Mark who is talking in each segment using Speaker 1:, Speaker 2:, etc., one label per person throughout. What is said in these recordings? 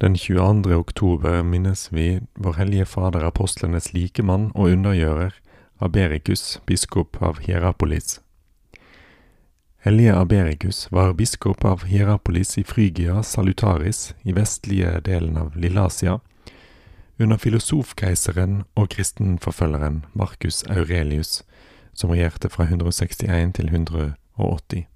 Speaker 1: Den 22. oktober minnes vi Vår Hellige Fader apostlenes likemann og undergjører, Aberikus, biskop av Hierapolis. Hellige Aberikus var biskop av Hierapolis i Frygia Salutaris i vestlige delen av Lillasia, under filosofkeiseren og kristenforfølgeren Marcus Aurelius, som regjerte fra 161 til 180.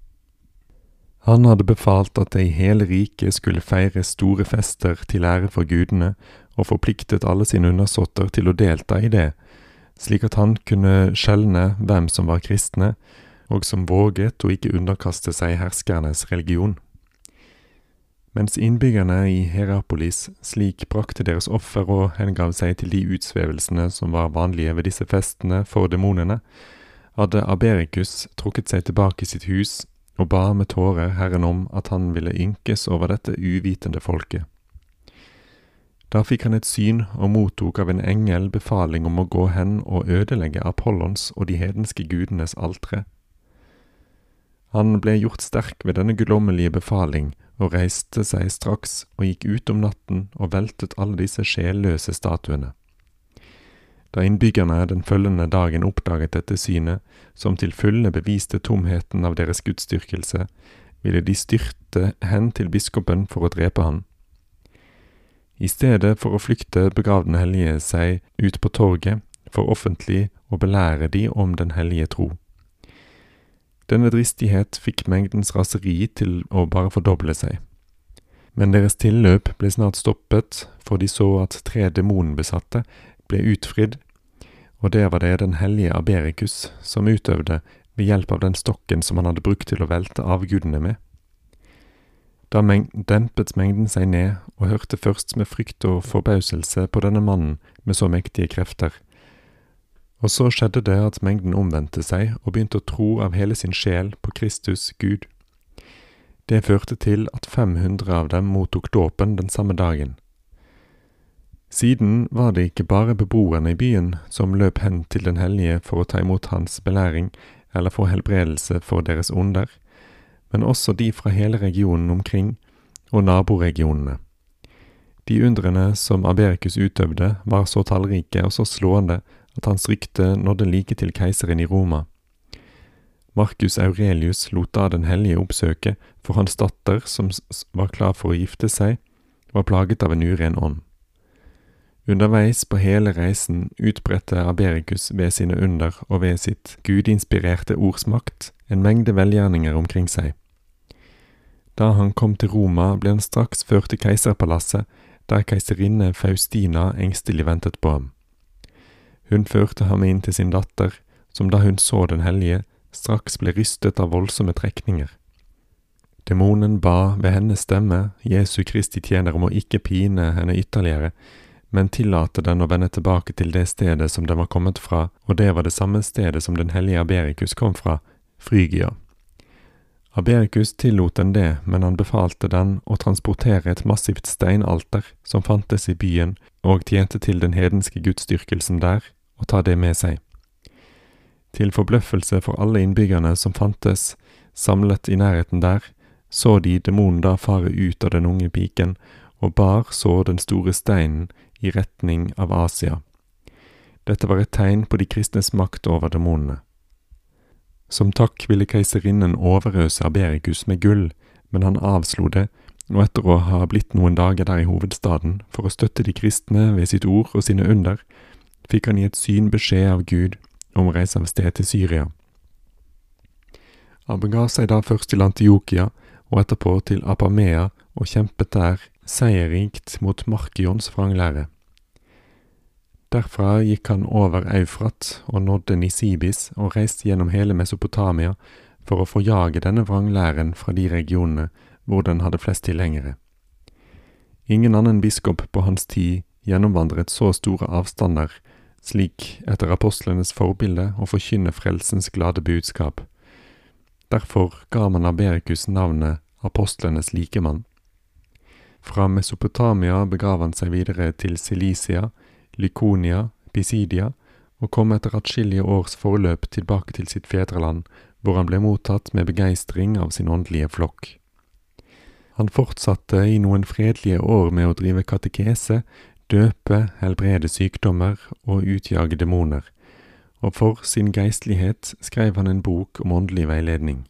Speaker 1: Han hadde befalt at det i hele riket skulle feires store fester til ære for gudene, og forpliktet alle sine undersåtter til å delta i det, slik at han kunne skjelne hvem som var kristne, og som våget å ikke underkaste seg herskernes religion. Mens innbyggerne i Herapolis slik brakte deres offer og hengav seg til de utsvevelsene som var vanlige ved disse festene for demonene, hadde Aberikus trukket seg tilbake i sitt hus og ba med tårer Herren om at han ville ynkes over dette uvitende folket. Da fikk han et syn og mottok av en engel befaling om å gå hen og ødelegge Apollons og de hedenske gudenes altre. Han ble gjort sterk ved denne guddommelige befaling, og reiste seg straks og gikk ut om natten og veltet alle disse sjelløse statuene. Da innbyggerne den følgende dagen oppdaget dette synet, som til fulle beviste tomheten av deres gudsdyrkelse, ville de styrte hen til biskopen for å drepe han. I stedet for å flykte begav den hellige seg ut på torget for offentlig å belære de om den hellige tro. Denne dristighet fikk mengdens raseri til å bare fordoble seg. Men deres tilløp ble snart stoppet, for de så at tre demonbesatte ble utfridd, og det var det den hellige Aberikus som utøvde ved hjelp av den stokken som han hadde brukt til å velte avgudene med. Da meng dempet mengden seg ned og hørte først med frykt og forbauselse på denne mannen med så mektige krefter, og så skjedde det at mengden omvendte seg og begynte å tro av hele sin sjel på Kristus Gud. Det førte til at 500 av dem mottok dåpen den samme dagen. Siden var det ikke bare beboerne i byen som løp hen til den hellige for å ta imot hans belæring eller få helbredelse for deres onder, men også de fra hele regionen omkring og naboregionene. De undrene som Aberikus utøvde, var så tallrike og så slående at hans rykte nådde like til keiseren i Roma. Marcus Aurelius lot da den hellige oppsøke, for hans datter, som var klar for å gifte seg, var plaget av en uren ånd. Underveis på hele reisen utbredte Aberikus ved sine under og ved sitt gudinspirerte ordsmakt en mengde velgjerninger omkring seg. Da han kom til Roma, ble han straks ført til keiserpalasset, der keiserinne Faustina engstelig ventet på ham. Hun førte ham inn til sin datter, som da hun så den hellige, straks ble rystet av voldsomme trekninger. Demonen ba ved hennes stemme Jesu Kristi tjener om å ikke pine henne ytterligere, men tillate den å vende tilbake til det stedet som den var kommet fra, og det var det samme stedet som den hellige Aberikus kom fra, Frygia. Aberikus tillot den det, men han befalte den å transportere et massivt steinalter som fantes i byen og tjente til den hedenske gudsdyrkelsen der, og ta det med seg. Til forbløffelse for alle innbyggerne som fantes samlet i nærheten der, så de demonen da fare ut av den unge piken, og bar så den store steinen i retning av Asia. Dette var et tegn på de kristnes makt over demonene. Som takk ville keiserinnen overøse Aberikus med gull, men han avslo det, og etter å ha blitt noen dager der i hovedstaden for å støtte de kristne ved sitt ord og sine under, fikk han i et syn beskjed av Gud om å reise av sted til Syria. Han begav seg da først til Antiokia og etterpå til Apamea og kjempet der seierrikt mot Markions vranglære. Derfra gikk han over Eufrat og nådde Nisibis og reiste gjennom hele Mesopotamia for å forjage denne vranglæren fra de regionene hvor den hadde flest tilhengere. Ingen annen biskop på hans tid gjennomvandret så store avstander, slik etter apostlenes forbilde å forkynne frelsens glade budskap. Derfor ga man Aberikus navnet apostlenes likemann. Fra Mesopotamia begav han seg videre til Silisia, Lykonia, Pisidia, og kom etter atskillige års forløp tilbake til sitt fedreland, hvor han ble mottatt med begeistring av sin åndelige flokk. Han fortsatte i noen fredelige år med å drive katekese, døpe, helbrede sykdommer og utjage demoner, og for sin geistlighet skrev han en bok om åndelig veiledning.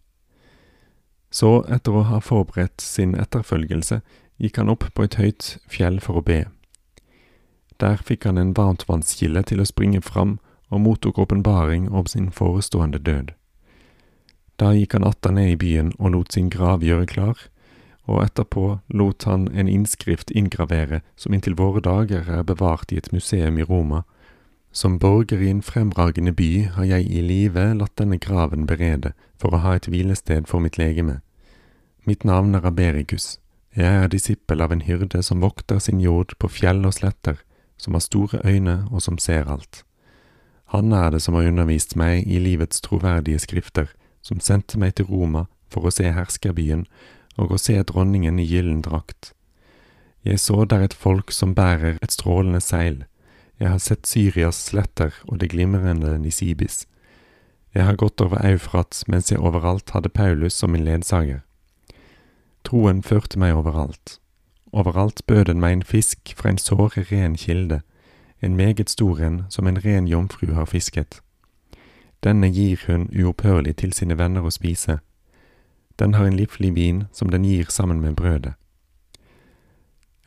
Speaker 1: Så, etter å ha forberedt sin etterfølgelse, gikk han opp på et høyt fjell for å be. Der fikk han en varmtvannskilde til å springe fram og mottok åpenbaring om sin forestående død. Da gikk han atter ned i byen og lot sin grav gjøre klar, og etterpå lot han en innskrift inngravere som inntil våre dager er bevart i et museum i Roma. Som borger i en fremragende by har jeg i live latt denne graven berede for å ha et hvilested for mitt legeme. Mitt navn er Aberikus. Jeg er disippel av en hyrde som vokter sin jord på fjell og sletter, som har store øyne og som ser alt. Han er det som har undervist meg i livets troverdige skrifter, som sendte meg til Roma for å se herskerbyen og å se dronningen i gyllen drakt. Jeg så der et folk som bærer et strålende seil, jeg har sett Syrias sletter og det glimrende Nisibis. Jeg har gått over Eufrat mens jeg overalt hadde Paulus som min ledsager. Troen førte meg overalt. Overalt bød den meg en fisk fra en såre ren kilde, en meget stor en som en ren jomfru har fisket. Denne gir hun uopphørlig til sine venner å spise. Den har en livlig vin som den gir sammen med brødet.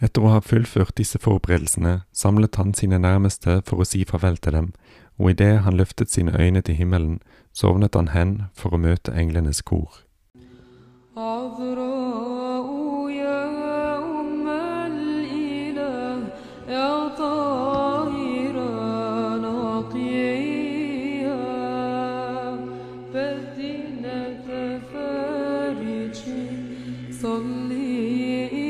Speaker 1: Etter å ha fullført disse forberedelsene samlet han sine nærmeste for å si farvel til dem, og idet han løftet sine øyne til himmelen, sovnet han hen for å møte englenes kor.
Speaker 2: Avro. Only.